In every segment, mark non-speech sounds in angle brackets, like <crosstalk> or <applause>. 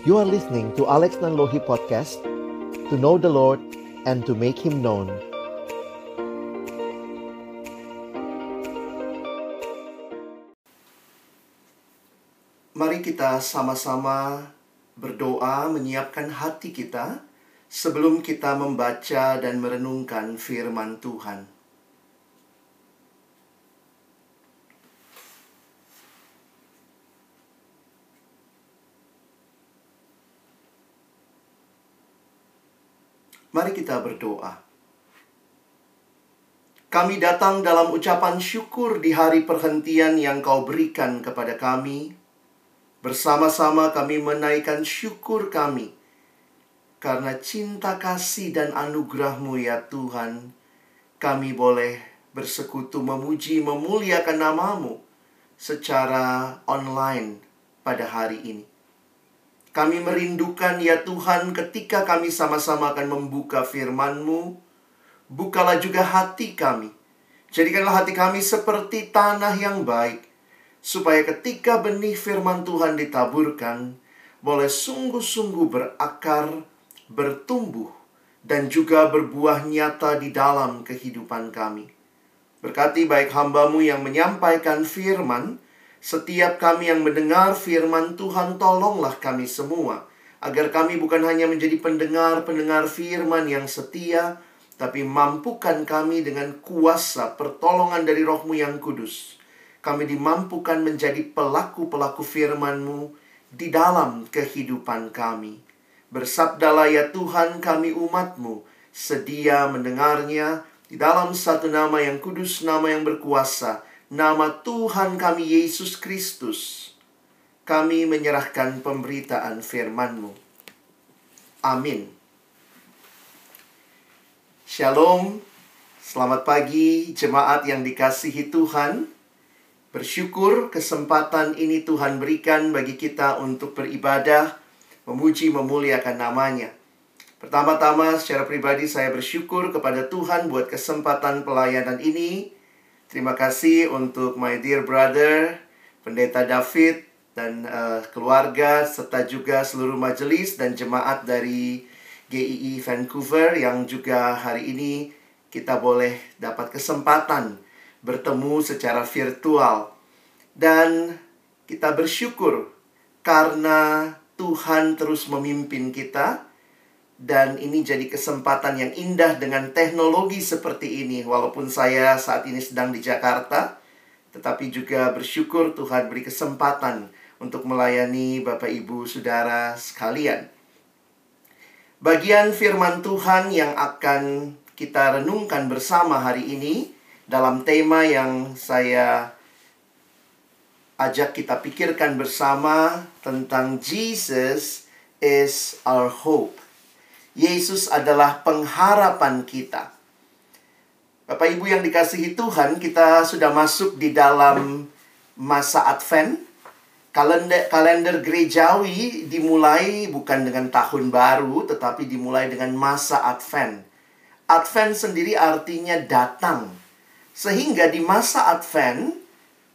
You are listening to Alex Nanlohi Podcast To know the Lord and to make Him known Mari kita sama-sama berdoa menyiapkan hati kita sebelum kita membaca dan merenungkan firman Tuhan. Mari kita berdoa. Kami datang dalam ucapan syukur di hari perhentian yang Kau berikan kepada kami. Bersama-sama kami menaikkan syukur kami karena cinta kasih dan anugerah-Mu ya Tuhan. Kami boleh bersekutu memuji memuliakan namamu secara online pada hari ini. Kami merindukan ya Tuhan ketika kami sama-sama akan membuka firman-Mu. Bukalah juga hati kami. Jadikanlah hati kami seperti tanah yang baik. Supaya ketika benih firman Tuhan ditaburkan, boleh sungguh-sungguh berakar, bertumbuh, dan juga berbuah nyata di dalam kehidupan kami. Berkati baik hambamu yang menyampaikan firman, setiap kami yang mendengar firman Tuhan, tolonglah kami semua, agar kami bukan hanya menjadi pendengar-pendengar firman yang setia, tapi mampukan kami dengan kuasa pertolongan dari rohmu yang kudus. Kami dimampukan menjadi pelaku-pelaku firman-Mu di dalam kehidupan kami. Bersabdalah ya Tuhan kami umat-Mu, sedia mendengarnya di dalam satu nama yang kudus, nama yang berkuasa, nama Tuhan kami Yesus Kristus, kami menyerahkan pemberitaan firman-Mu. Amin. Shalom, selamat pagi jemaat yang dikasihi Tuhan. Bersyukur kesempatan ini Tuhan berikan bagi kita untuk beribadah, memuji, memuliakan namanya. Pertama-tama secara pribadi saya bersyukur kepada Tuhan buat kesempatan pelayanan ini. Terima kasih untuk my dear brother, Pendeta David, dan uh, keluarga, serta juga seluruh majelis dan jemaat dari GII Vancouver yang juga hari ini kita boleh dapat kesempatan bertemu secara virtual. Dan kita bersyukur karena Tuhan terus memimpin kita dan ini jadi kesempatan yang indah dengan teknologi seperti ini walaupun saya saat ini sedang di Jakarta tetapi juga bersyukur Tuhan beri kesempatan untuk melayani Bapak Ibu Saudara sekalian. Bagian firman Tuhan yang akan kita renungkan bersama hari ini dalam tema yang saya ajak kita pikirkan bersama tentang Jesus is our hope. Yesus adalah pengharapan kita. Bapak Ibu yang dikasihi Tuhan, kita sudah masuk di dalam masa Advent. Kalender, kalender gerejawi dimulai bukan dengan tahun baru, tetapi dimulai dengan masa Advent. Advent sendiri artinya datang. Sehingga di masa Advent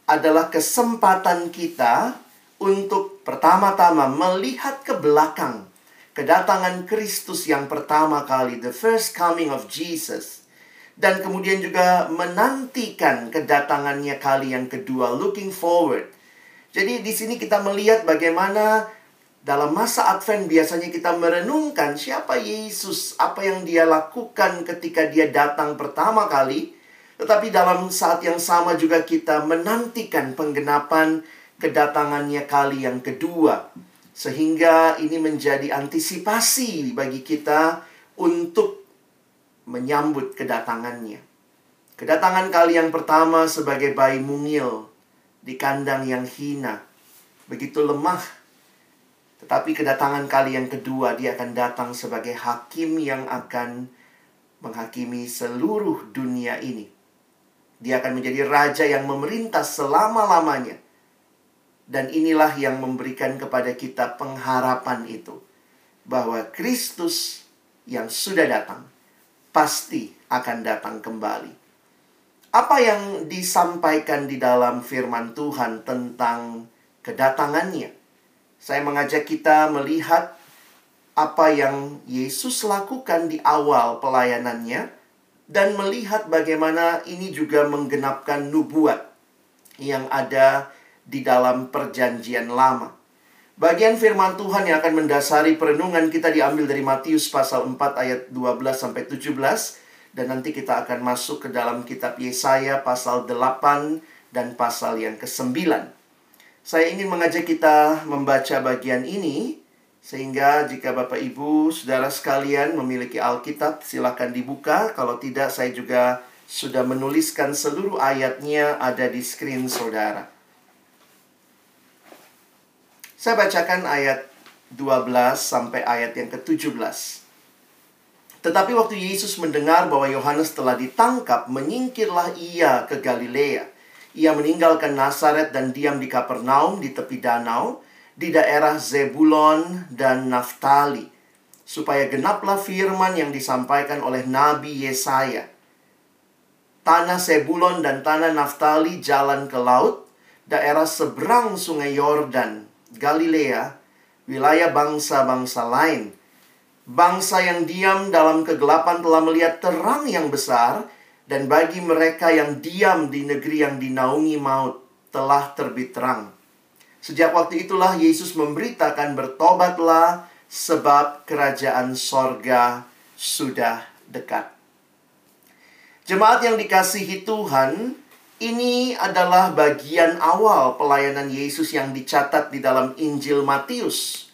adalah kesempatan kita untuk pertama-tama melihat ke belakang kedatangan Kristus yang pertama kali, the first coming of Jesus. Dan kemudian juga menantikan kedatangannya kali yang kedua, looking forward. Jadi di sini kita melihat bagaimana dalam masa Advent biasanya kita merenungkan siapa Yesus, apa yang dia lakukan ketika dia datang pertama kali. Tetapi dalam saat yang sama juga kita menantikan penggenapan kedatangannya kali yang kedua. Sehingga ini menjadi antisipasi bagi kita untuk menyambut kedatangannya. Kedatangan kali yang pertama sebagai bayi mungil di kandang yang hina. Begitu lemah. Tetapi kedatangan kali yang kedua dia akan datang sebagai hakim yang akan menghakimi seluruh dunia ini. Dia akan menjadi raja yang memerintah selama-lamanya dan inilah yang memberikan kepada kita pengharapan itu. Bahwa Kristus yang sudah datang pasti akan datang kembali. Apa yang disampaikan di dalam firman Tuhan tentang kedatangannya? Saya mengajak kita melihat apa yang Yesus lakukan di awal pelayanannya dan melihat bagaimana ini juga menggenapkan nubuat yang ada di dalam perjanjian lama. Bagian firman Tuhan yang akan mendasari perenungan kita diambil dari Matius pasal 4 ayat 12 sampai 17 dan nanti kita akan masuk ke dalam kitab Yesaya pasal 8 dan pasal yang ke-9. Saya ingin mengajak kita membaca bagian ini sehingga jika Bapak Ibu, Saudara sekalian memiliki Alkitab, silakan dibuka. Kalau tidak, saya juga sudah menuliskan seluruh ayatnya ada di screen Saudara. Saya bacakan ayat 12 sampai ayat yang ke-17. Tetapi waktu Yesus mendengar bahwa Yohanes telah ditangkap, menyingkirlah ia ke Galilea. Ia meninggalkan Nazaret dan diam di Kapernaum di tepi danau di daerah Zebulon dan Naftali, supaya genaplah firman yang disampaikan oleh Nabi Yesaya. Tanah Zebulon dan tanah Naftali jalan ke laut, daerah seberang sungai Yordan, Galilea, wilayah bangsa-bangsa lain. Bangsa yang diam dalam kegelapan telah melihat terang yang besar, dan bagi mereka yang diam di negeri yang dinaungi maut telah terbit terang. Sejak waktu itulah Yesus memberitakan bertobatlah sebab kerajaan sorga sudah dekat. Jemaat yang dikasihi Tuhan, ini adalah bagian awal pelayanan Yesus yang dicatat di dalam Injil Matius.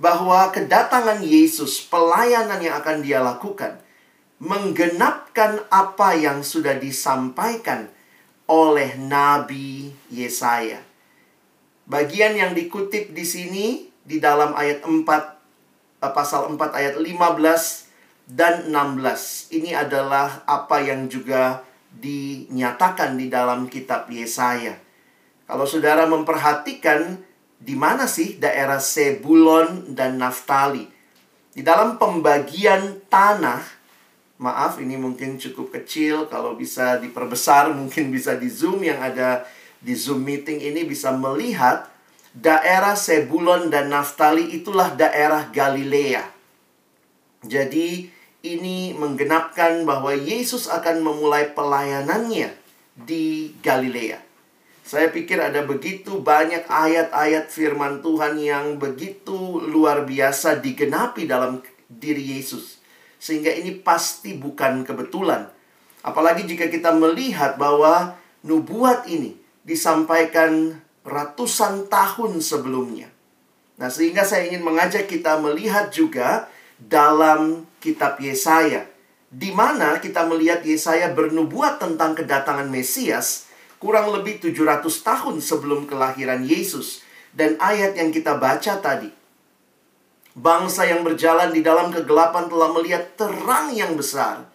Bahwa kedatangan Yesus, pelayanan yang akan dia lakukan, menggenapkan apa yang sudah disampaikan oleh Nabi Yesaya. Bagian yang dikutip di sini di dalam ayat 4 eh, pasal 4 ayat 15 dan 16. Ini adalah apa yang juga dinyatakan di dalam kitab Yesaya. Kalau saudara memperhatikan di mana sih daerah Sebulon dan Naftali? Di dalam pembagian tanah, maaf ini mungkin cukup kecil, kalau bisa diperbesar mungkin bisa di zoom yang ada di Zoom meeting ini bisa melihat daerah Sebulon dan Naftali itulah daerah Galilea. Jadi ini menggenapkan bahwa Yesus akan memulai pelayanannya di Galilea. Saya pikir ada begitu banyak ayat-ayat firman Tuhan yang begitu luar biasa digenapi dalam diri Yesus. Sehingga ini pasti bukan kebetulan. Apalagi jika kita melihat bahwa nubuat ini disampaikan ratusan tahun sebelumnya. Nah, sehingga saya ingin mengajak kita melihat juga dalam kitab Yesaya, di mana kita melihat Yesaya bernubuat tentang kedatangan Mesias kurang lebih 700 tahun sebelum kelahiran Yesus. Dan ayat yang kita baca tadi, bangsa yang berjalan di dalam kegelapan telah melihat terang yang besar.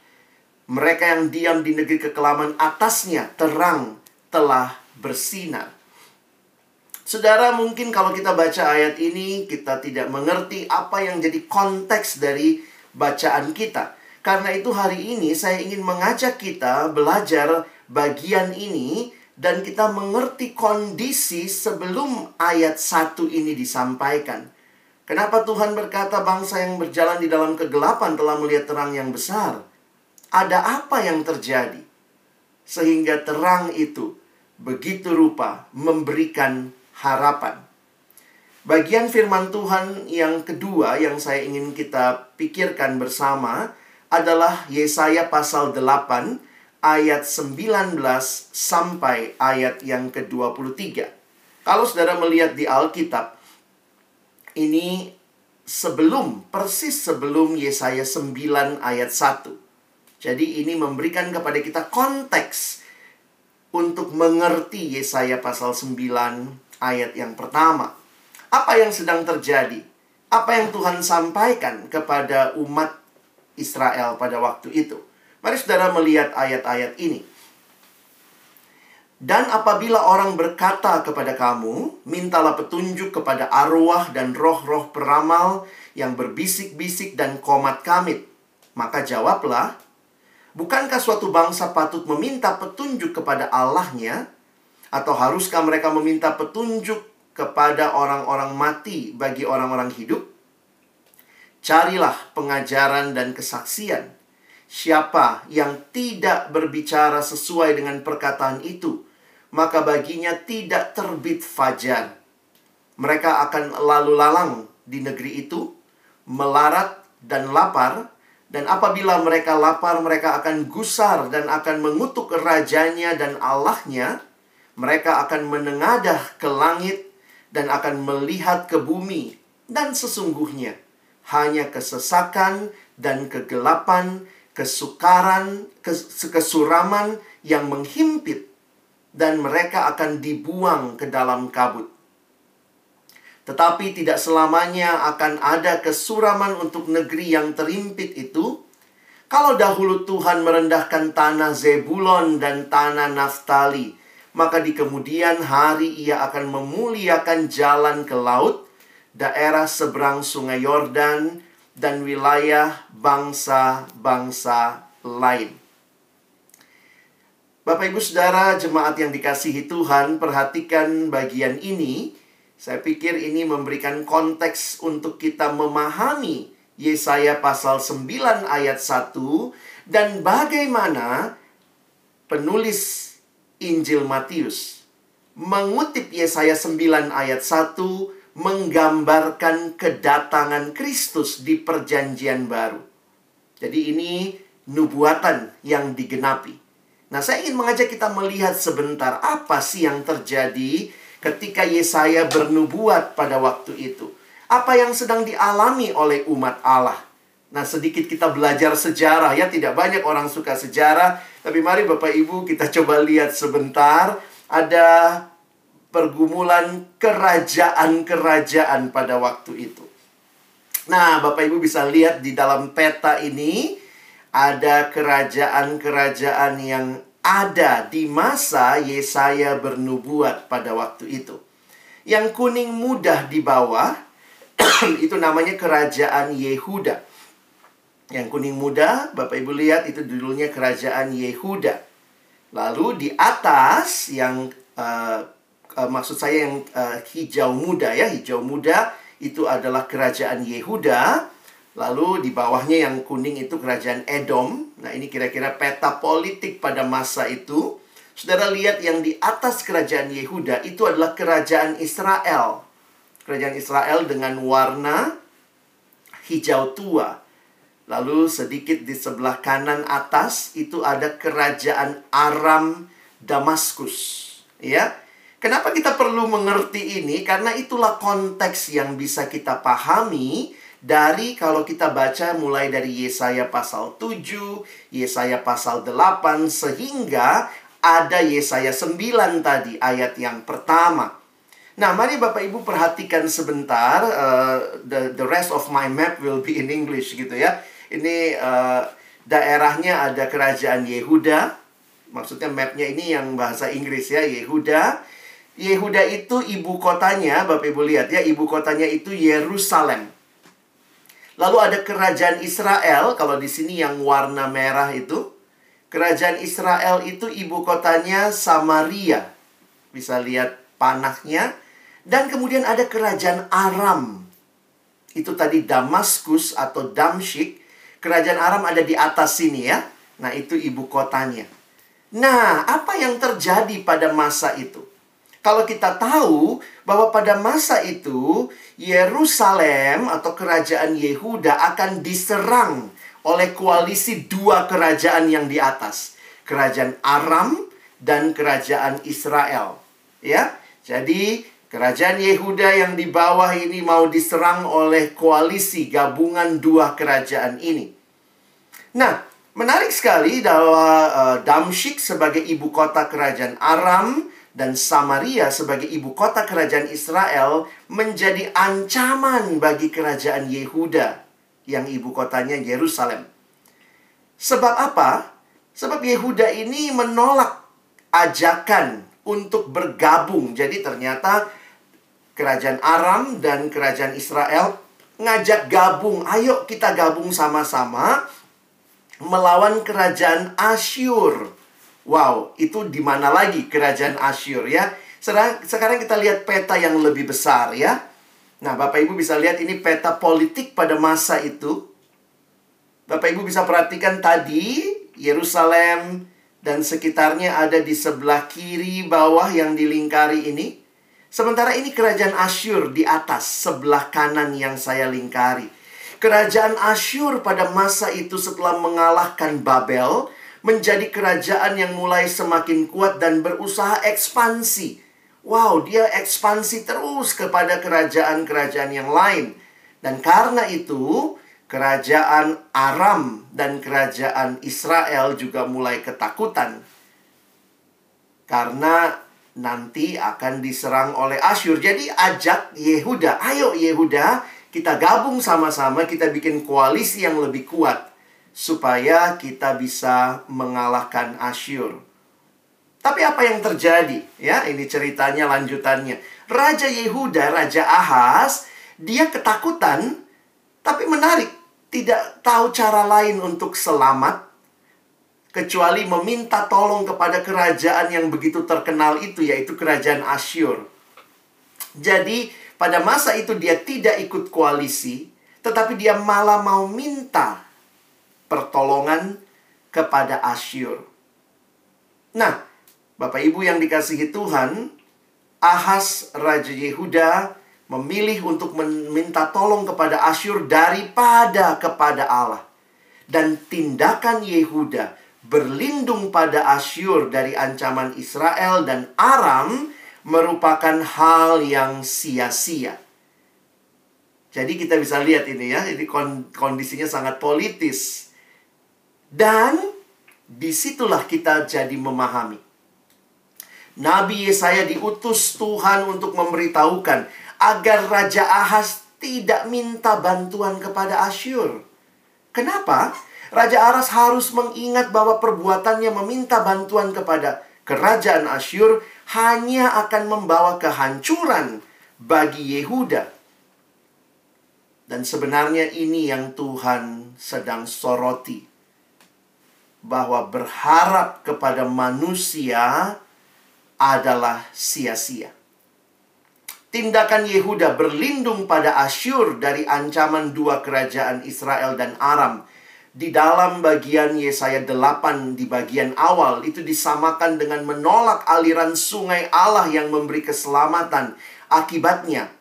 Mereka yang diam di negeri kekelaman atasnya, terang telah bersinar. Saudara, mungkin kalau kita baca ayat ini, kita tidak mengerti apa yang jadi konteks dari bacaan kita. Karena itu hari ini saya ingin mengajak kita belajar bagian ini dan kita mengerti kondisi sebelum ayat satu ini disampaikan. Kenapa Tuhan berkata bangsa yang berjalan di dalam kegelapan telah melihat terang yang besar? Ada apa yang terjadi? Sehingga terang itu begitu rupa memberikan harapan. Bagian firman Tuhan yang kedua yang saya ingin kita pikirkan bersama adalah Yesaya pasal 8 ayat 19 sampai ayat yang ke-23. Kalau saudara melihat di Alkitab, ini sebelum, persis sebelum Yesaya 9 ayat 1. Jadi ini memberikan kepada kita konteks untuk mengerti Yesaya pasal 9 ayat yang pertama. Apa yang sedang terjadi? Apa yang Tuhan sampaikan kepada umat Israel pada waktu itu? Mari saudara melihat ayat-ayat ini. Dan apabila orang berkata kepada kamu, mintalah petunjuk kepada arwah dan roh-roh peramal yang berbisik-bisik dan komat kamit. Maka jawablah, Bukankah suatu bangsa patut meminta petunjuk kepada Allahnya? Atau haruskah mereka meminta petunjuk kepada orang-orang mati bagi orang-orang hidup? Carilah pengajaran dan kesaksian. Siapa yang tidak berbicara sesuai dengan perkataan itu, maka baginya tidak terbit fajar. Mereka akan lalu lalang di negeri itu, melarat dan lapar, dan apabila mereka lapar, mereka akan gusar dan akan mengutuk rajanya dan Allahnya. Mereka akan menengadah ke langit dan akan melihat ke bumi. Dan sesungguhnya hanya kesesakan dan kegelapan, kesukaran, kesuraman yang menghimpit. Dan mereka akan dibuang ke dalam kabut. Tetapi tidak selamanya akan ada kesuraman untuk negeri yang terimpit itu. Kalau dahulu Tuhan merendahkan tanah Zebulon dan tanah Naftali, maka di kemudian hari ia akan memuliakan jalan ke laut, daerah seberang sungai Yordan, dan wilayah bangsa-bangsa lain. Bapak Ibu Saudara, jemaat yang dikasihi Tuhan, perhatikan bagian ini saya pikir ini memberikan konteks untuk kita memahami Yesaya pasal 9 ayat 1 dan bagaimana penulis Injil Matius mengutip Yesaya 9 ayat 1 menggambarkan kedatangan Kristus di perjanjian baru. Jadi ini nubuatan yang digenapi. Nah, saya ingin mengajak kita melihat sebentar apa sih yang terjadi ketika Yesaya bernubuat pada waktu itu. Apa yang sedang dialami oleh umat Allah. Nah, sedikit kita belajar sejarah ya, tidak banyak orang suka sejarah, tapi mari Bapak Ibu kita coba lihat sebentar ada pergumulan kerajaan-kerajaan pada waktu itu. Nah, Bapak Ibu bisa lihat di dalam peta ini ada kerajaan-kerajaan yang ada di masa Yesaya bernubuat pada waktu itu. Yang kuning mudah di bawah <clears throat> itu namanya kerajaan Yehuda. Yang kuning muda, Bapak Ibu lihat itu dulunya kerajaan Yehuda. Lalu di atas yang uh, uh, maksud saya yang uh, hijau muda ya, hijau muda itu adalah kerajaan Yehuda. Lalu di bawahnya yang kuning itu kerajaan Edom. Nah, ini kira-kira peta politik pada masa itu. Saudara lihat yang di atas kerajaan Yehuda itu adalah kerajaan Israel. Kerajaan Israel dengan warna hijau tua. Lalu sedikit di sebelah kanan atas itu ada kerajaan Aram Damaskus. Ya. Kenapa kita perlu mengerti ini? Karena itulah konteks yang bisa kita pahami dari kalau kita baca mulai dari Yesaya pasal 7, Yesaya pasal 8 sehingga ada Yesaya 9 tadi ayat yang pertama. Nah, mari Bapak Ibu perhatikan sebentar uh, the the rest of my map will be in English gitu ya. Ini uh, daerahnya ada kerajaan Yehuda. Maksudnya mapnya ini yang bahasa Inggris ya, Yehuda. Yehuda itu ibu kotanya, Bapak Ibu lihat ya, ibu kotanya itu Yerusalem. Lalu ada kerajaan Israel, kalau di sini yang warna merah itu. Kerajaan Israel itu ibu kotanya Samaria. Bisa lihat panahnya. Dan kemudian ada kerajaan Aram. Itu tadi Damaskus atau Damsyik. Kerajaan Aram ada di atas sini ya. Nah, itu ibu kotanya. Nah, apa yang terjadi pada masa itu? Kalau kita tahu bahwa pada masa itu Yerusalem atau kerajaan Yehuda akan diserang oleh koalisi dua kerajaan yang di atas, kerajaan Aram dan kerajaan Israel. Ya. Jadi kerajaan Yehuda yang di bawah ini mau diserang oleh koalisi gabungan dua kerajaan ini. Nah, menarik sekali bahwa uh, Damsyik sebagai ibu kota kerajaan Aram dan Samaria sebagai ibu kota kerajaan Israel menjadi ancaman bagi kerajaan Yehuda yang ibu kotanya Yerusalem. Sebab apa? Sebab Yehuda ini menolak ajakan untuk bergabung. Jadi ternyata kerajaan Aram dan kerajaan Israel ngajak gabung. Ayo kita gabung sama-sama melawan kerajaan Asyur. Wow, itu di mana lagi kerajaan Asyur ya? Sekarang kita lihat peta yang lebih besar ya. Nah, Bapak Ibu bisa lihat ini peta politik pada masa itu. Bapak Ibu bisa perhatikan tadi Yerusalem dan sekitarnya ada di sebelah kiri bawah yang dilingkari ini. Sementara ini kerajaan Asyur di atas sebelah kanan yang saya lingkari. Kerajaan Asyur pada masa itu setelah mengalahkan Babel menjadi kerajaan yang mulai semakin kuat dan berusaha ekspansi Wow, dia ekspansi terus kepada kerajaan-kerajaan yang lain. Dan karena itu, kerajaan Aram dan kerajaan Israel juga mulai ketakutan. Karena nanti akan diserang oleh Asyur. Jadi ajak Yehuda, ayo Yehuda, kita gabung sama-sama, kita bikin koalisi yang lebih kuat supaya kita bisa mengalahkan Asyur. Tapi apa yang terjadi? Ya, ini ceritanya lanjutannya. Raja Yehuda, Raja Ahaz, dia ketakutan, tapi menarik. Tidak tahu cara lain untuk selamat, kecuali meminta tolong kepada kerajaan yang begitu terkenal itu, yaitu kerajaan Asyur. Jadi, pada masa itu dia tidak ikut koalisi, tetapi dia malah mau minta pertolongan kepada Asyur. Nah, Bapak Ibu yang dikasihi Tuhan, Ahas Raja Yehuda memilih untuk meminta tolong kepada Asyur daripada kepada Allah. Dan tindakan Yehuda berlindung pada Asyur dari ancaman Israel dan Aram merupakan hal yang sia-sia. Jadi kita bisa lihat ini ya, ini kondisinya sangat politis. Dan di situlah kita jadi memahami Nabi Yesaya diutus Tuhan untuk memberitahukan agar Raja Ahaz tidak minta bantuan kepada Asyur. Kenapa? Raja Ahaz harus mengingat bahwa perbuatannya meminta bantuan kepada kerajaan Asyur hanya akan membawa kehancuran bagi Yehuda. Dan sebenarnya ini yang Tuhan sedang soroti. Bahwa berharap kepada manusia adalah sia-sia. Tindakan Yehuda berlindung pada Asyur dari ancaman dua kerajaan Israel dan Aram. Di dalam bagian Yesaya 8 di bagian awal itu disamakan dengan menolak aliran sungai Allah yang memberi keselamatan. Akibatnya,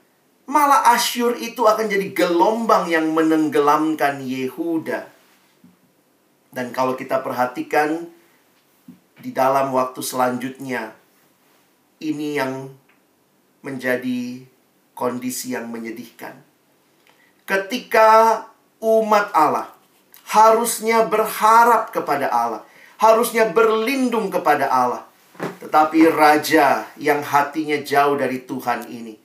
malah Asyur itu akan jadi gelombang yang menenggelamkan Yehuda. Dan kalau kita perhatikan di dalam waktu selanjutnya, ini yang menjadi kondisi yang menyedihkan. Ketika umat Allah harusnya berharap kepada Allah, harusnya berlindung kepada Allah, tetapi raja yang hatinya jauh dari Tuhan ini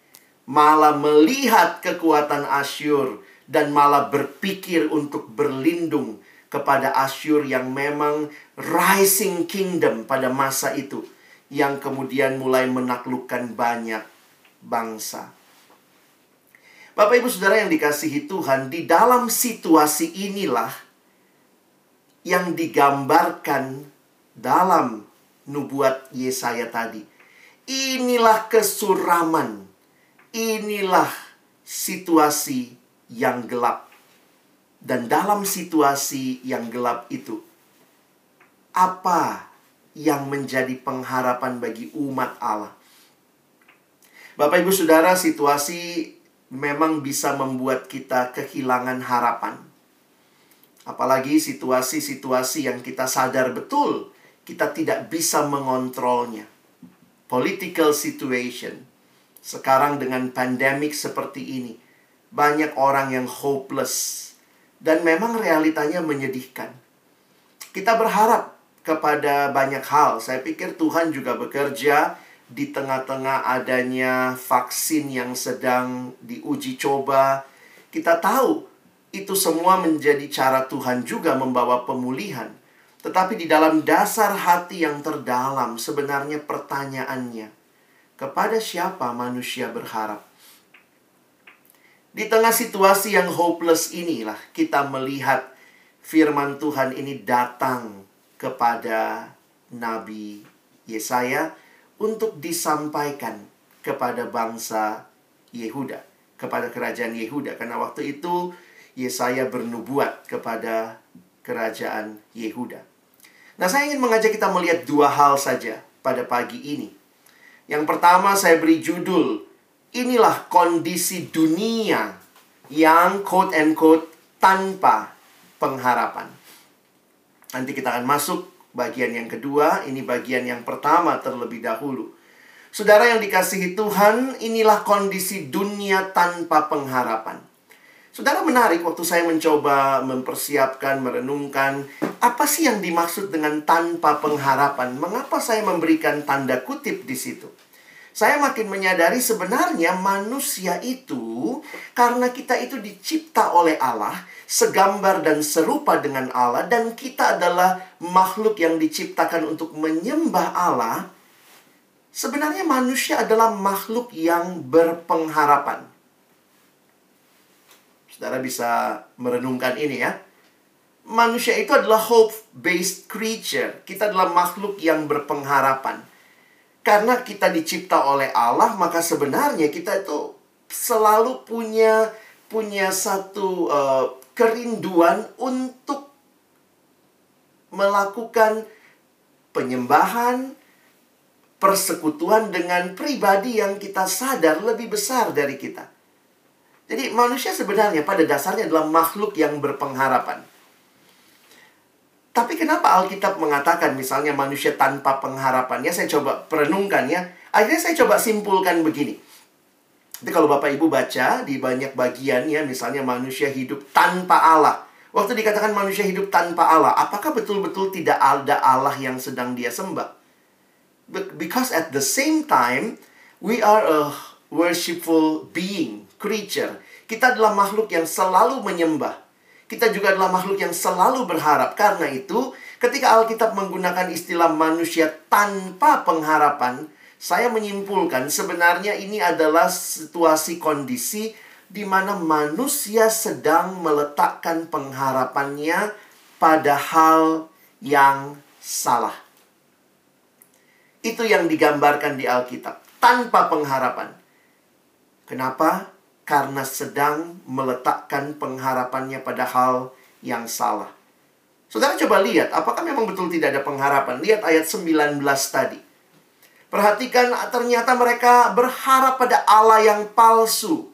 malah melihat kekuatan Asyur dan malah berpikir untuk berlindung kepada Asyur yang memang rising kingdom pada masa itu yang kemudian mulai menaklukkan banyak bangsa. Bapak Ibu Saudara yang dikasihi Tuhan, di dalam situasi inilah yang digambarkan dalam nubuat Yesaya tadi. Inilah kesuraman. Inilah situasi yang gelap. Dan dalam situasi yang gelap itu, apa yang menjadi pengharapan bagi umat Allah. Bapak, ibu, saudara, situasi memang bisa membuat kita kehilangan harapan, apalagi situasi-situasi yang kita sadar betul kita tidak bisa mengontrolnya. Political situation sekarang dengan pandemik seperti ini, banyak orang yang hopeless, dan memang realitanya menyedihkan. Kita berharap kepada banyak hal. Saya pikir Tuhan juga bekerja di tengah-tengah adanya vaksin yang sedang diuji coba. Kita tahu itu semua menjadi cara Tuhan juga membawa pemulihan. Tetapi di dalam dasar hati yang terdalam sebenarnya pertanyaannya, kepada siapa manusia berharap? Di tengah situasi yang hopeless inilah kita melihat firman Tuhan ini datang kepada Nabi Yesaya untuk disampaikan kepada bangsa Yehuda, kepada kerajaan Yehuda. Karena waktu itu Yesaya bernubuat kepada kerajaan Yehuda. Nah, saya ingin mengajak kita melihat dua hal saja pada pagi ini. Yang pertama saya beri judul, inilah kondisi dunia yang quote and quote tanpa pengharapan. Nanti kita akan masuk bagian yang kedua, ini bagian yang pertama terlebih dahulu. Saudara yang dikasihi Tuhan, inilah kondisi dunia tanpa pengharapan. Saudara menarik waktu saya mencoba mempersiapkan, merenungkan apa sih yang dimaksud dengan tanpa pengharapan? Mengapa saya memberikan tanda kutip di situ? Saya makin menyadari sebenarnya manusia itu karena kita itu dicipta oleh Allah, segambar dan serupa dengan Allah dan kita adalah makhluk yang diciptakan untuk menyembah Allah. Sebenarnya manusia adalah makhluk yang berpengharapan. Saudara bisa merenungkan ini ya. Manusia itu adalah hope based creature. Kita adalah makhluk yang berpengharapan karena kita dicipta oleh Allah, maka sebenarnya kita itu selalu punya punya satu uh, kerinduan untuk melakukan penyembahan, persekutuan dengan pribadi yang kita sadar lebih besar dari kita. Jadi manusia sebenarnya pada dasarnya adalah makhluk yang berpengharapan. Tapi kenapa Alkitab mengatakan misalnya manusia tanpa pengharapannya? Saya coba perenungkan ya. Akhirnya saya coba simpulkan begini. Jadi kalau Bapak Ibu baca di banyak bagian ya, misalnya manusia hidup tanpa Allah. Waktu dikatakan manusia hidup tanpa Allah, apakah betul-betul tidak ada Allah yang sedang dia sembah? Because at the same time, we are a worshipful being, creature. Kita adalah makhluk yang selalu menyembah. Kita juga adalah makhluk yang selalu berharap. Karena itu, ketika Alkitab menggunakan istilah manusia tanpa pengharapan, saya menyimpulkan sebenarnya ini adalah situasi kondisi di mana manusia sedang meletakkan pengharapannya pada hal yang salah. Itu yang digambarkan di Alkitab, tanpa pengharapan. Kenapa? Karena sedang meletakkan pengharapannya pada hal yang salah. Saudara coba lihat, apakah memang betul tidak ada pengharapan? Lihat ayat 19 tadi. Perhatikan, ternyata mereka berharap pada Allah yang palsu.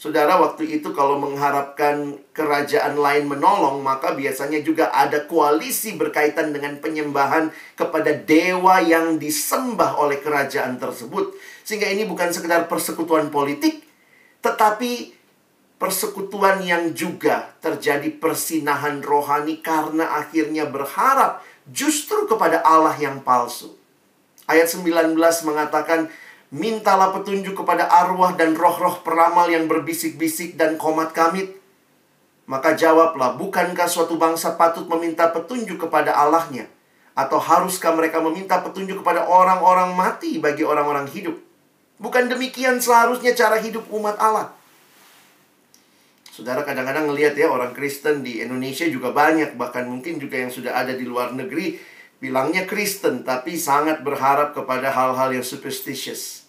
Saudara, waktu itu kalau mengharapkan kerajaan lain menolong, maka biasanya juga ada koalisi berkaitan dengan penyembahan kepada dewa yang disembah oleh kerajaan tersebut. Sehingga ini bukan sekedar persekutuan politik, tetapi persekutuan yang juga terjadi persinahan rohani karena akhirnya berharap justru kepada Allah yang palsu. Ayat 19 mengatakan, Mintalah petunjuk kepada arwah dan roh-roh peramal yang berbisik-bisik dan komat kamit. Maka jawablah, bukankah suatu bangsa patut meminta petunjuk kepada Allahnya? Atau haruskah mereka meminta petunjuk kepada orang-orang mati bagi orang-orang hidup? Bukan demikian seharusnya cara hidup umat Allah. Saudara kadang-kadang ngelihat ya orang Kristen di Indonesia juga banyak bahkan mungkin juga yang sudah ada di luar negeri bilangnya Kristen tapi sangat berharap kepada hal-hal yang superstitious.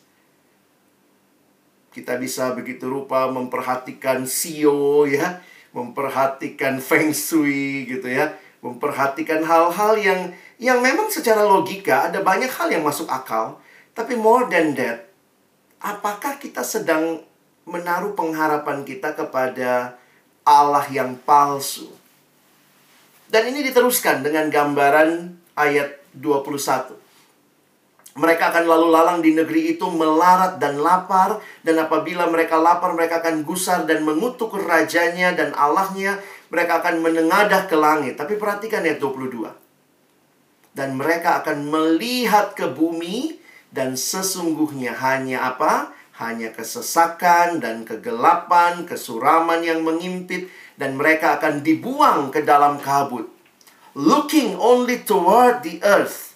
Kita bisa begitu rupa memperhatikan sio ya, memperhatikan feng shui gitu ya, memperhatikan hal-hal yang yang memang secara logika ada banyak hal yang masuk akal, tapi more than that apakah kita sedang menaruh pengharapan kita kepada Allah yang palsu? Dan ini diteruskan dengan gambaran ayat 21. Mereka akan lalu lalang di negeri itu melarat dan lapar Dan apabila mereka lapar mereka akan gusar dan mengutuk rajanya dan Allahnya Mereka akan menengadah ke langit Tapi perhatikan ayat 22 Dan mereka akan melihat ke bumi dan sesungguhnya hanya apa? Hanya kesesakan dan kegelapan, kesuraman yang mengimpit dan mereka akan dibuang ke dalam kabut. Looking only toward the earth.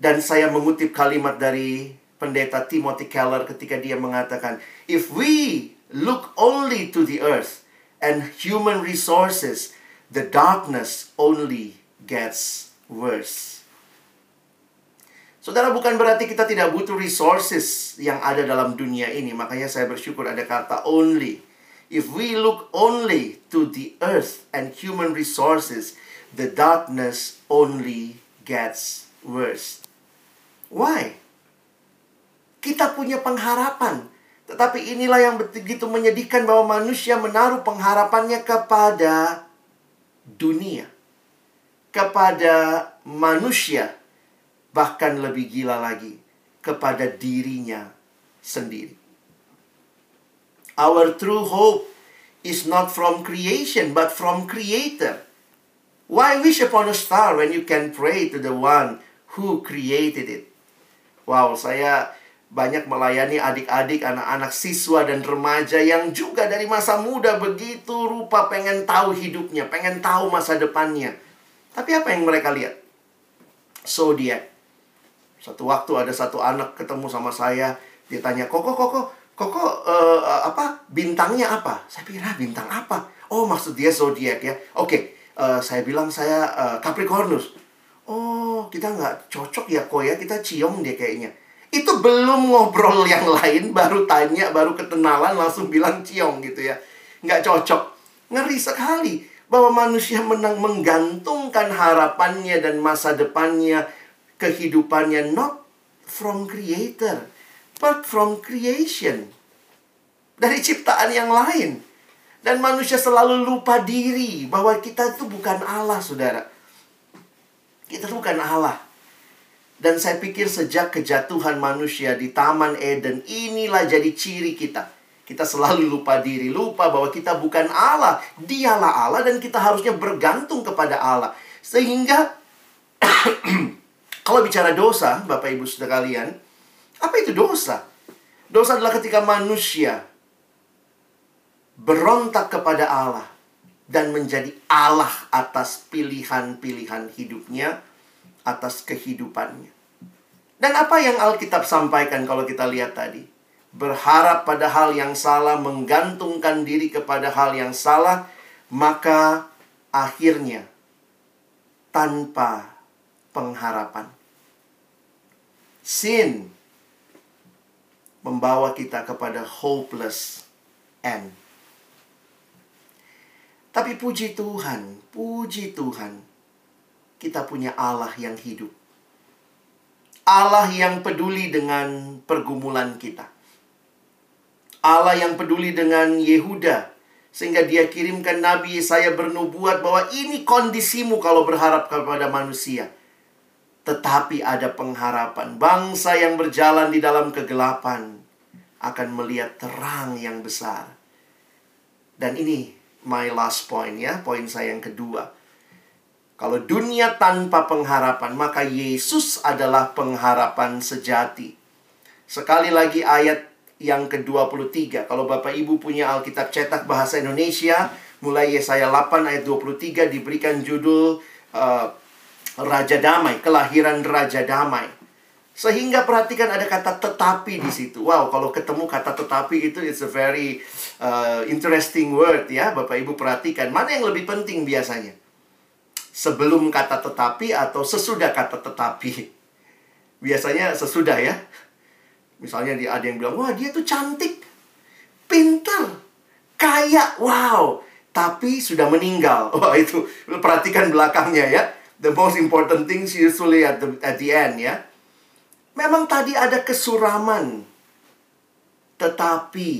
Dan saya mengutip kalimat dari pendeta Timothy Keller ketika dia mengatakan, If we look only to the earth and human resources, the darkness only gets worse. Saudara, bukan berarti kita tidak butuh resources yang ada dalam dunia ini. Makanya saya bersyukur ada kata only. If we look only to the earth and human resources, the darkness only gets worse. Why? Kita punya pengharapan. Tetapi inilah yang begitu menyedihkan bahwa manusia menaruh pengharapannya kepada dunia. Kepada manusia bahkan lebih gila lagi kepada dirinya sendiri. Our true hope is not from creation but from creator. Why wish upon a star when you can pray to the one who created it? Wow, saya banyak melayani adik-adik, anak-anak siswa dan remaja yang juga dari masa muda begitu rupa pengen tahu hidupnya, pengen tahu masa depannya. Tapi apa yang mereka lihat? Zodiac. Satu waktu ada satu anak ketemu sama saya, dia tanya, "Koko, Koko, Koko uh, apa? Bintangnya apa?" Saya pikir, ah, bintang apa?" Oh, maksud dia zodiak ya. Oke, okay, uh, eh, saya bilang saya uh, Capricornus. Oh, kita nggak cocok ya kok ya, kita ciong dia kayaknya. Itu belum ngobrol <laughs> yang lain, baru tanya, baru ketenalan, langsung bilang ciong gitu ya. Nggak cocok. Ngeri sekali bahwa manusia menang menggantungkan harapannya dan masa depannya kehidupannya not from creator, but from creation. Dari ciptaan yang lain. Dan manusia selalu lupa diri bahwa kita itu bukan Allah, saudara. Kita itu bukan Allah. Dan saya pikir sejak kejatuhan manusia di Taman Eden, inilah jadi ciri kita. Kita selalu lupa diri, lupa bahwa kita bukan Allah. Dialah Allah dan kita harusnya bergantung kepada Allah. Sehingga <clears throat> Kalau bicara dosa, Bapak Ibu Saudara kalian, apa itu dosa? Dosa adalah ketika manusia berontak kepada Allah dan menjadi Allah atas pilihan-pilihan hidupnya, atas kehidupannya. Dan apa yang Alkitab sampaikan kalau kita lihat tadi? Berharap pada hal yang salah, menggantungkan diri kepada hal yang salah, maka akhirnya tanpa pengharapan sin membawa kita kepada hopeless end. Tapi puji Tuhan, puji Tuhan, kita punya Allah yang hidup. Allah yang peduli dengan pergumulan kita. Allah yang peduli dengan Yehuda sehingga dia kirimkan Nabi saya bernubuat bahwa ini kondisimu kalau berharap kepada manusia tetapi ada pengharapan. Bangsa yang berjalan di dalam kegelapan akan melihat terang yang besar. Dan ini my last point ya, poin saya yang kedua. Kalau dunia tanpa pengharapan, maka Yesus adalah pengharapan sejati. Sekali lagi ayat yang ke-23. Kalau Bapak Ibu punya Alkitab cetak bahasa Indonesia, mulai Yesaya 8 ayat 23 diberikan judul uh, Raja Damai, kelahiran Raja Damai. Sehingga perhatikan ada kata tetapi di situ. Wow, kalau ketemu kata tetapi itu it's a very uh, interesting word ya. Bapak Ibu perhatikan, mana yang lebih penting biasanya? Sebelum kata tetapi atau sesudah kata tetapi? Biasanya sesudah ya. Misalnya ada yang bilang, "Wah, dia tuh cantik, pintar, kaya, wow." Tapi sudah meninggal. <laughs> Wah, itu perhatikan belakangnya ya the most important things usually at the at the end ya. Memang tadi ada kesuraman. Tetapi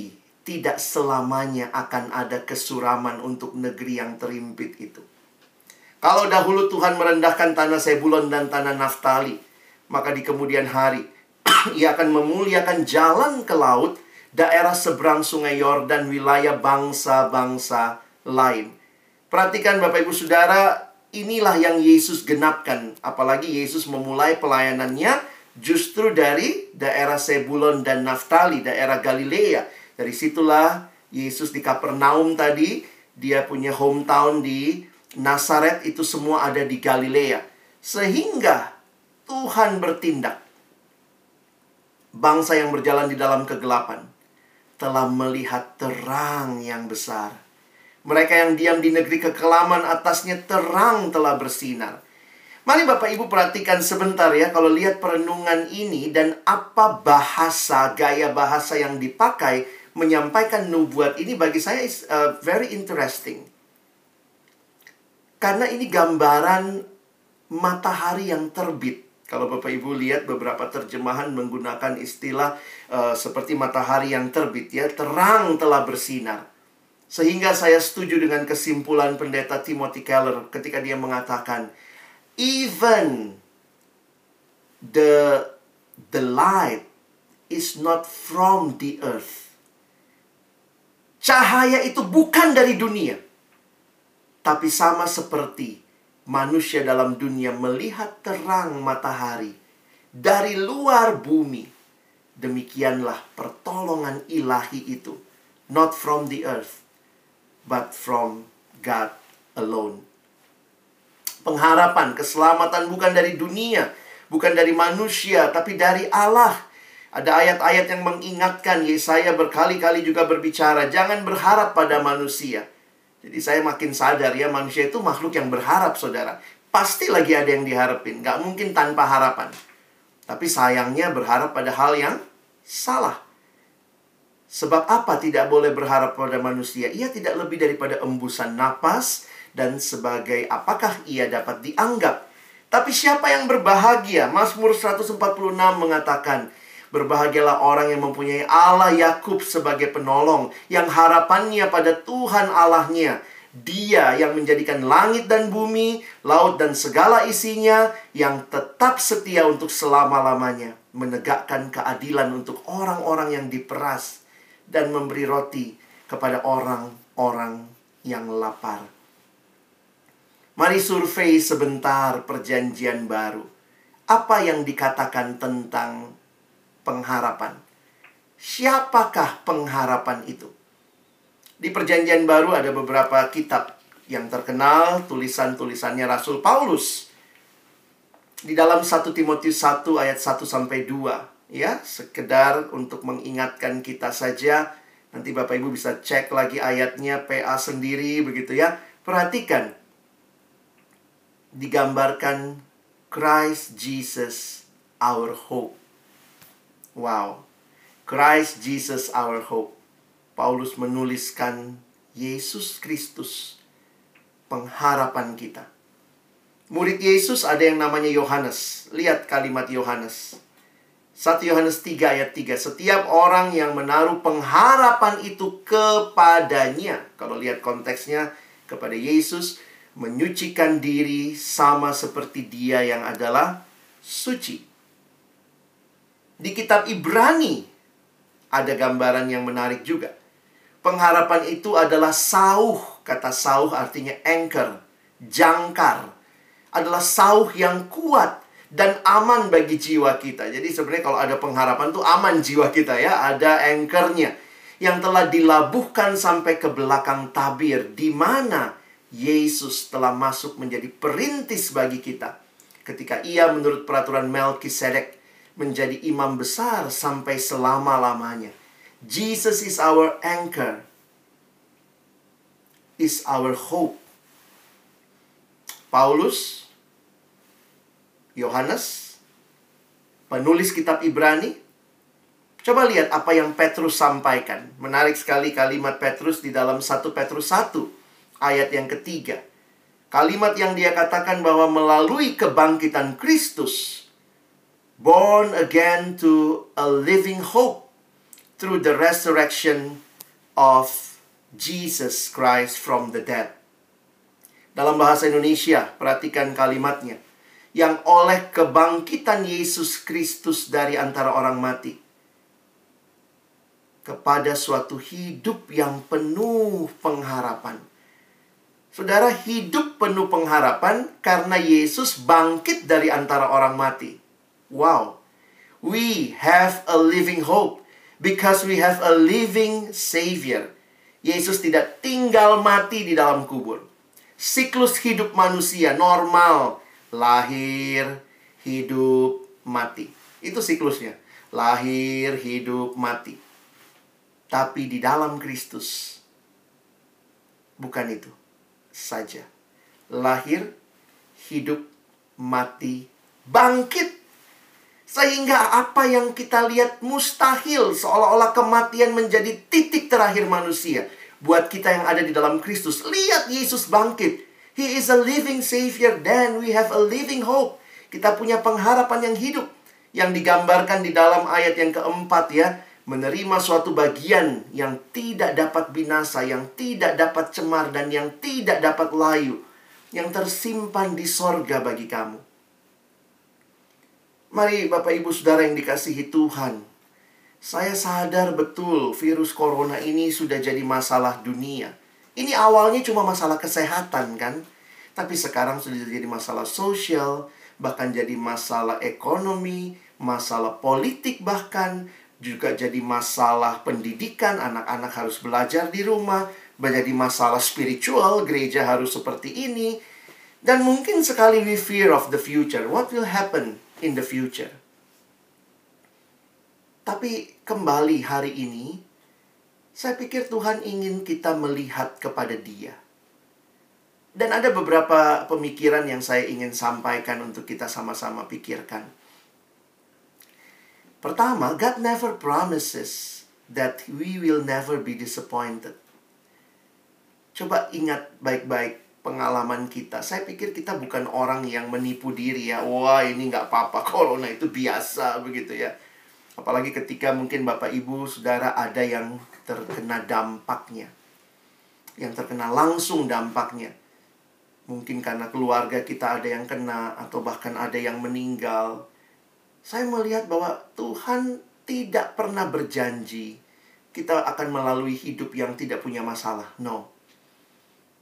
tidak selamanya akan ada kesuraman untuk negeri yang terimpit itu. Kalau dahulu Tuhan merendahkan tanah Sebulon dan tanah Naftali, maka di kemudian hari <clears throat> ia akan memuliakan jalan ke laut, daerah seberang sungai Yordan, wilayah bangsa-bangsa lain. Perhatikan Bapak Ibu Saudara, inilah yang Yesus genapkan. Apalagi Yesus memulai pelayanannya justru dari daerah Sebulon dan Naftali, daerah Galilea. Dari situlah Yesus di Kapernaum tadi, dia punya hometown di Nazaret, itu semua ada di Galilea. Sehingga Tuhan bertindak. Bangsa yang berjalan di dalam kegelapan telah melihat terang yang besar mereka yang diam di negeri kekelaman atasnya terang telah bersinar. Mari Bapak Ibu perhatikan sebentar ya kalau lihat perenungan ini dan apa bahasa, gaya bahasa yang dipakai menyampaikan nubuat ini bagi saya is uh, very interesting. Karena ini gambaran matahari yang terbit. Kalau Bapak Ibu lihat beberapa terjemahan menggunakan istilah uh, seperti matahari yang terbit ya, terang telah bersinar. Sehingga saya setuju dengan kesimpulan pendeta Timothy Keller ketika dia mengatakan, even the the light is not from the earth. Cahaya itu bukan dari dunia. Tapi sama seperti manusia dalam dunia melihat terang matahari dari luar bumi. Demikianlah pertolongan ilahi itu. Not from the earth, but from God alone. Pengharapan, keselamatan bukan dari dunia, bukan dari manusia, tapi dari Allah. Ada ayat-ayat yang mengingatkan Yesaya berkali-kali juga berbicara, jangan berharap pada manusia. Jadi saya makin sadar ya, manusia itu makhluk yang berharap, saudara. Pasti lagi ada yang diharapin, nggak mungkin tanpa harapan. Tapi sayangnya berharap pada hal yang salah. Sebab apa tidak boleh berharap pada manusia? Ia tidak lebih daripada embusan napas dan sebagai apakah ia dapat dianggap. Tapi siapa yang berbahagia? Mazmur 146 mengatakan, Berbahagialah orang yang mempunyai Allah Yakub sebagai penolong, yang harapannya pada Tuhan Allahnya. Dia yang menjadikan langit dan bumi, laut dan segala isinya, yang tetap setia untuk selama-lamanya, menegakkan keadilan untuk orang-orang yang diperas, dan memberi roti kepada orang-orang yang lapar. Mari survei sebentar perjanjian baru. Apa yang dikatakan tentang pengharapan. Siapakah pengharapan itu? Di Perjanjian Baru ada beberapa kitab yang terkenal, tulisan-tulisannya Rasul Paulus. Di dalam 1 Timotius 1 ayat 1 sampai 2, ya, sekedar untuk mengingatkan kita saja. Nanti Bapak Ibu bisa cek lagi ayatnya PA sendiri begitu ya. Perhatikan. Digambarkan Christ Jesus our hope. Wow. Christ Jesus our hope. Paulus menuliskan Yesus Kristus pengharapan kita. Murid Yesus ada yang namanya Yohanes. Lihat kalimat Yohanes. 1 Yohanes 3 ayat 3. Setiap orang yang menaruh pengharapan itu kepadanya. Kalau lihat konteksnya kepada Yesus. Menyucikan diri sama seperti dia yang adalah suci. Di kitab Ibrani ada gambaran yang menarik juga. Pengharapan itu adalah sauh. Kata sauh artinya anchor, jangkar. Adalah sauh yang kuat dan aman bagi jiwa kita. Jadi sebenarnya kalau ada pengharapan itu aman jiwa kita ya. Ada anchornya yang telah dilabuhkan sampai ke belakang tabir. Di mana Yesus telah masuk menjadi perintis bagi kita. Ketika ia menurut peraturan Melkisedek menjadi imam besar sampai selama-lamanya. Jesus is our anchor. Is our hope. Paulus, Yohanes, penulis kitab Ibrani, Coba lihat apa yang Petrus sampaikan. Menarik sekali kalimat Petrus di dalam 1 Petrus 1 ayat yang ketiga. Kalimat yang dia katakan bahwa melalui kebangkitan Kristus, born again to a living hope through the resurrection of Jesus Christ from the dead. Dalam bahasa Indonesia, perhatikan kalimatnya. Yang oleh kebangkitan Yesus Kristus dari antara orang mati. Kepada suatu hidup yang penuh pengharapan. Saudara, hidup penuh pengharapan karena Yesus bangkit dari antara orang mati. Wow. We have a living hope because we have a living Savior. Yesus tidak tinggal mati di dalam kubur. Siklus hidup manusia normal, lahir, hidup, mati. Itu siklusnya. Lahir, hidup, mati. Tapi di dalam Kristus bukan itu saja. Lahir, hidup, mati, bangkit. Sehingga apa yang kita lihat mustahil seolah-olah kematian menjadi titik terakhir manusia. Buat kita yang ada di dalam Kristus, lihat Yesus bangkit. He is a living Savior, then we have a living hope. Kita punya pengharapan yang hidup. Yang digambarkan di dalam ayat yang keempat ya menerima suatu bagian yang tidak dapat binasa, yang tidak dapat cemar, dan yang tidak dapat layu, yang tersimpan di sorga bagi kamu. Mari Bapak Ibu Saudara yang dikasihi Tuhan, saya sadar betul virus corona ini sudah jadi masalah dunia. Ini awalnya cuma masalah kesehatan kan, tapi sekarang sudah jadi masalah sosial, bahkan jadi masalah ekonomi, masalah politik bahkan, juga jadi masalah pendidikan, anak-anak harus belajar di rumah, menjadi masalah spiritual, gereja harus seperti ini. Dan mungkin sekali we fear of the future. What will happen in the future? Tapi kembali hari ini, saya pikir Tuhan ingin kita melihat kepada Dia. Dan ada beberapa pemikiran yang saya ingin sampaikan untuk kita sama-sama pikirkan. Pertama, God never promises that we will never be disappointed. Coba ingat baik-baik pengalaman kita. Saya pikir kita bukan orang yang menipu diri ya. Wah ini nggak apa-apa, <laughs> corona itu biasa begitu ya. Apalagi ketika mungkin Bapak Ibu Saudara ada yang terkena dampaknya. Yang terkena langsung dampaknya. Mungkin karena keluarga kita ada yang kena atau bahkan ada yang meninggal saya melihat bahwa Tuhan tidak pernah berjanji kita akan melalui hidup yang tidak punya masalah. No.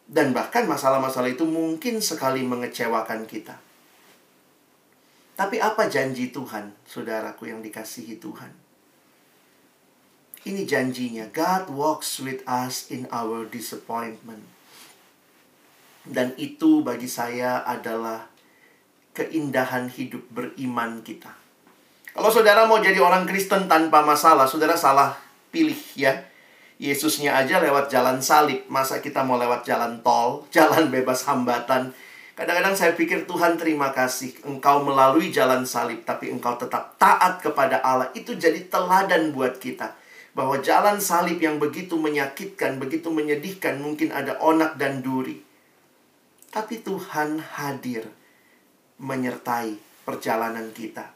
Dan bahkan masalah-masalah itu mungkin sekali mengecewakan kita. Tapi apa janji Tuhan, saudaraku yang dikasihi Tuhan? Ini janjinya, God walks with us in our disappointment. Dan itu bagi saya adalah keindahan hidup beriman kita. Kalau saudara mau jadi orang Kristen tanpa masalah, saudara salah pilih ya. Yesusnya aja lewat jalan salib, masa kita mau lewat jalan tol, <laughs> jalan bebas hambatan. Kadang-kadang saya pikir Tuhan terima kasih engkau melalui jalan salib, tapi engkau tetap taat kepada Allah. Itu jadi teladan buat kita. Bahwa jalan salib yang begitu menyakitkan, begitu menyedihkan, mungkin ada onak dan duri. Tapi Tuhan hadir menyertai perjalanan kita.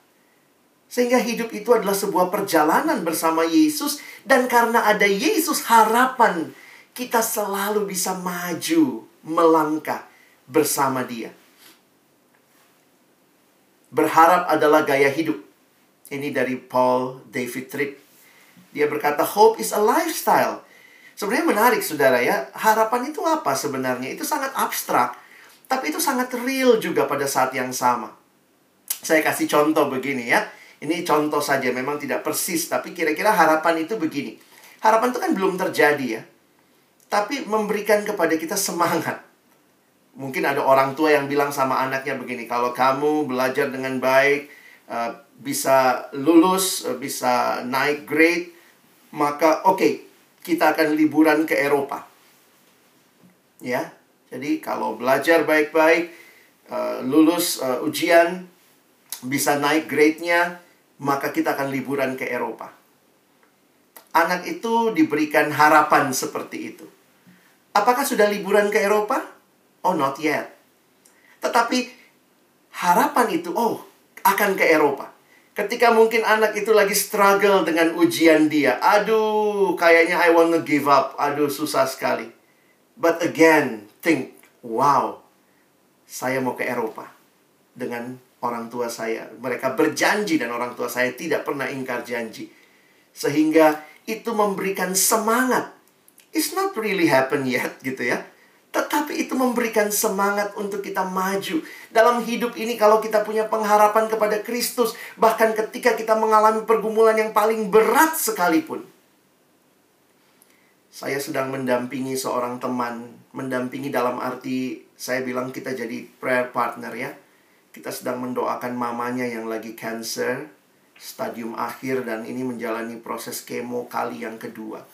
Sehingga hidup itu adalah sebuah perjalanan bersama Yesus. Dan karena ada Yesus, harapan kita selalu bisa maju, melangkah bersama dia. Berharap adalah gaya hidup. Ini dari Paul David Tripp. Dia berkata, hope is a lifestyle. Sebenarnya menarik, saudara ya. Harapan itu apa sebenarnya? Itu sangat abstrak. Tapi itu sangat real juga pada saat yang sama. Saya kasih contoh begini ya ini contoh saja, memang tidak persis, tapi kira-kira harapan itu begini. Harapan itu kan belum terjadi ya. Tapi memberikan kepada kita semangat. Mungkin ada orang tua yang bilang sama anaknya begini, kalau kamu belajar dengan baik, eh, bisa lulus, eh, bisa naik grade, maka oke, okay, kita akan liburan ke Eropa. Ya, jadi kalau belajar baik-baik, eh, lulus ujian, bisa naik grade-nya, maka kita akan liburan ke Eropa. Anak itu diberikan harapan seperti itu. Apakah sudah liburan ke Eropa? Oh, not yet. Tetapi harapan itu, oh, akan ke Eropa. Ketika mungkin anak itu lagi struggle dengan ujian dia. Aduh, kayaknya I wanna give up. Aduh, susah sekali. But again, think, wow, saya mau ke Eropa. Dengan orang tua saya. Mereka berjanji dan orang tua saya tidak pernah ingkar janji. Sehingga itu memberikan semangat. It's not really happen yet gitu ya. Tetapi itu memberikan semangat untuk kita maju. Dalam hidup ini kalau kita punya pengharapan kepada Kristus. Bahkan ketika kita mengalami pergumulan yang paling berat sekalipun. Saya sedang mendampingi seorang teman. Mendampingi dalam arti saya bilang kita jadi prayer partner ya kita sedang mendoakan mamanya yang lagi cancer, stadium akhir dan ini menjalani proses kemo kali yang kedua.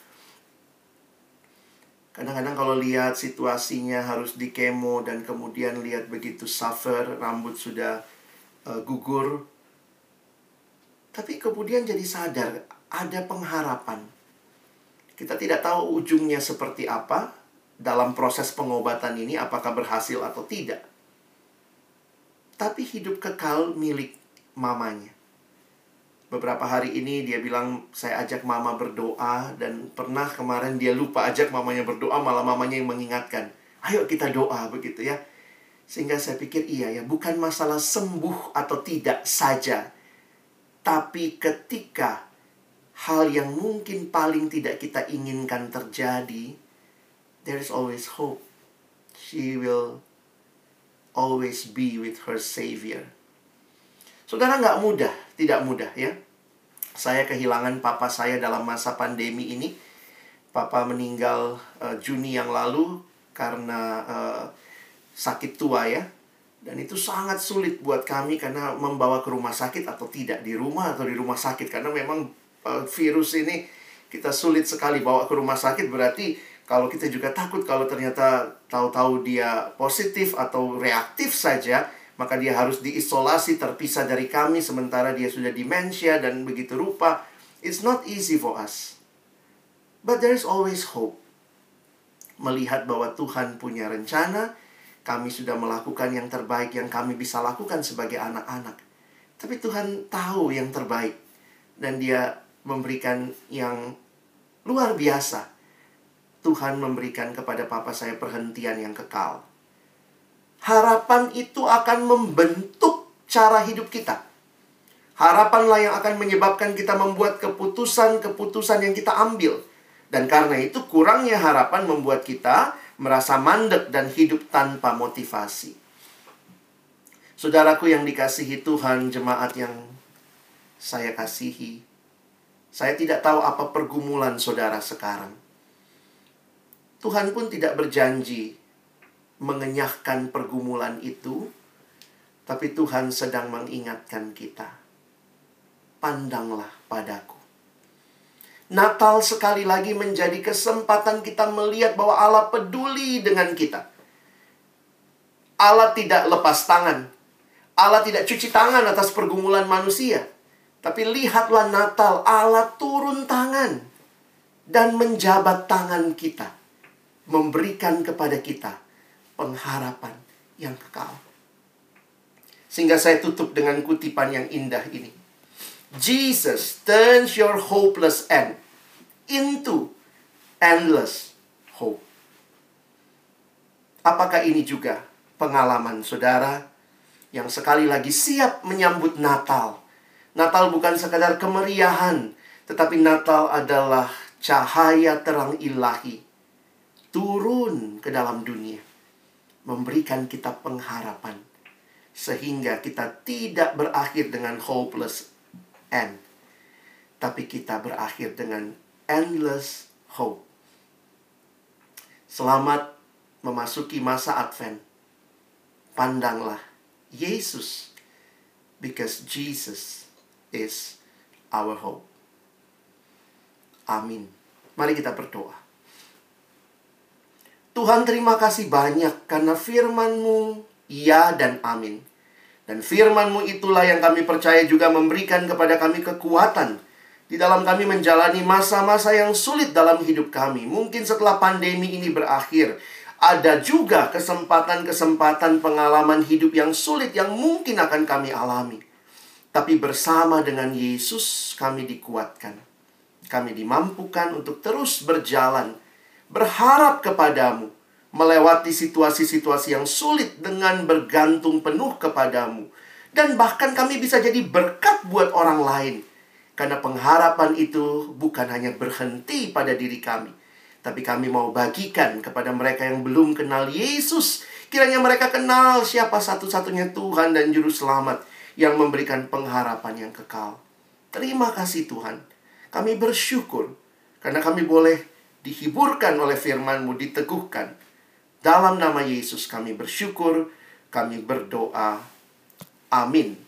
Kadang-kadang kalau lihat situasinya harus di kemo dan kemudian lihat begitu suffer, rambut sudah uh, gugur. Tapi kemudian jadi sadar ada pengharapan. Kita tidak tahu ujungnya seperti apa dalam proses pengobatan ini apakah berhasil atau tidak. Tapi hidup kekal milik mamanya. Beberapa hari ini dia bilang saya ajak mama berdoa dan pernah kemarin dia lupa ajak mamanya berdoa malah mamanya yang mengingatkan. Ayo kita doa begitu ya. Sehingga saya pikir iya ya, bukan masalah sembuh atau tidak saja. Tapi ketika hal yang mungkin paling tidak kita inginkan terjadi, there is always hope. She will always be with her Savior. Saudara nggak mudah, tidak mudah ya. Saya kehilangan papa saya dalam masa pandemi ini. Papa meninggal uh, Juni yang lalu karena uh, sakit tua ya. Dan itu sangat sulit buat kami karena membawa ke rumah sakit atau tidak di rumah atau di rumah sakit karena memang uh, virus ini kita sulit sekali bawa ke rumah sakit berarti kalau kita juga takut kalau ternyata tahu-tahu dia positif atau reaktif saja maka dia harus diisolasi terpisah dari kami sementara dia sudah demensia dan begitu rupa. It's not easy for us. But there is always hope. Melihat bahwa Tuhan punya rencana, kami sudah melakukan yang terbaik yang kami bisa lakukan sebagai anak-anak. Tapi Tuhan tahu yang terbaik dan dia memberikan yang luar biasa. Tuhan memberikan kepada papa saya perhentian yang kekal harapan itu akan membentuk cara hidup kita. Harapanlah yang akan menyebabkan kita membuat keputusan-keputusan yang kita ambil. Dan karena itu kurangnya harapan membuat kita merasa mandek dan hidup tanpa motivasi. Saudaraku yang dikasihi Tuhan, jemaat yang saya kasihi. Saya tidak tahu apa pergumulan saudara sekarang. Tuhan pun tidak berjanji mengenyahkan pergumulan itu, tapi Tuhan sedang mengingatkan kita. Pandanglah padaku. Natal sekali lagi menjadi kesempatan kita melihat bahwa Allah peduli dengan kita. Allah tidak lepas tangan. Allah tidak cuci tangan atas pergumulan manusia. Tapi lihatlah Natal, Allah turun tangan dan menjabat tangan kita, memberikan kepada kita pengharapan yang kekal. Sehingga saya tutup dengan kutipan yang indah ini. Jesus turns your hopeless end into endless hope. Apakah ini juga pengalaman saudara yang sekali lagi siap menyambut Natal? Natal bukan sekadar kemeriahan, tetapi Natal adalah cahaya terang ilahi turun ke dalam dunia memberikan kita pengharapan sehingga kita tidak berakhir dengan hopeless end tapi kita berakhir dengan endless hope. Selamat memasuki masa Advent. Pandanglah Yesus because Jesus is our hope. Amin. Mari kita berdoa Tuhan terima kasih banyak karena firman-Mu ya dan amin. Dan firman-Mu itulah yang kami percaya juga memberikan kepada kami kekuatan di dalam kami menjalani masa-masa yang sulit dalam hidup kami. Mungkin setelah pandemi ini berakhir, ada juga kesempatan-kesempatan pengalaman hidup yang sulit yang mungkin akan kami alami. Tapi bersama dengan Yesus kami dikuatkan. Kami dimampukan untuk terus berjalan berharap kepadamu, melewati situasi-situasi yang sulit dengan bergantung penuh kepadamu. Dan bahkan kami bisa jadi berkat buat orang lain. Karena pengharapan itu bukan hanya berhenti pada diri kami. Tapi kami mau bagikan kepada mereka yang belum kenal Yesus. Kiranya mereka kenal siapa satu-satunya Tuhan dan Juru Selamat yang memberikan pengharapan yang kekal. Terima kasih Tuhan. Kami bersyukur karena kami boleh dihiburkan oleh firman-Mu, diteguhkan. Dalam nama Yesus kami bersyukur, kami berdoa. Amin.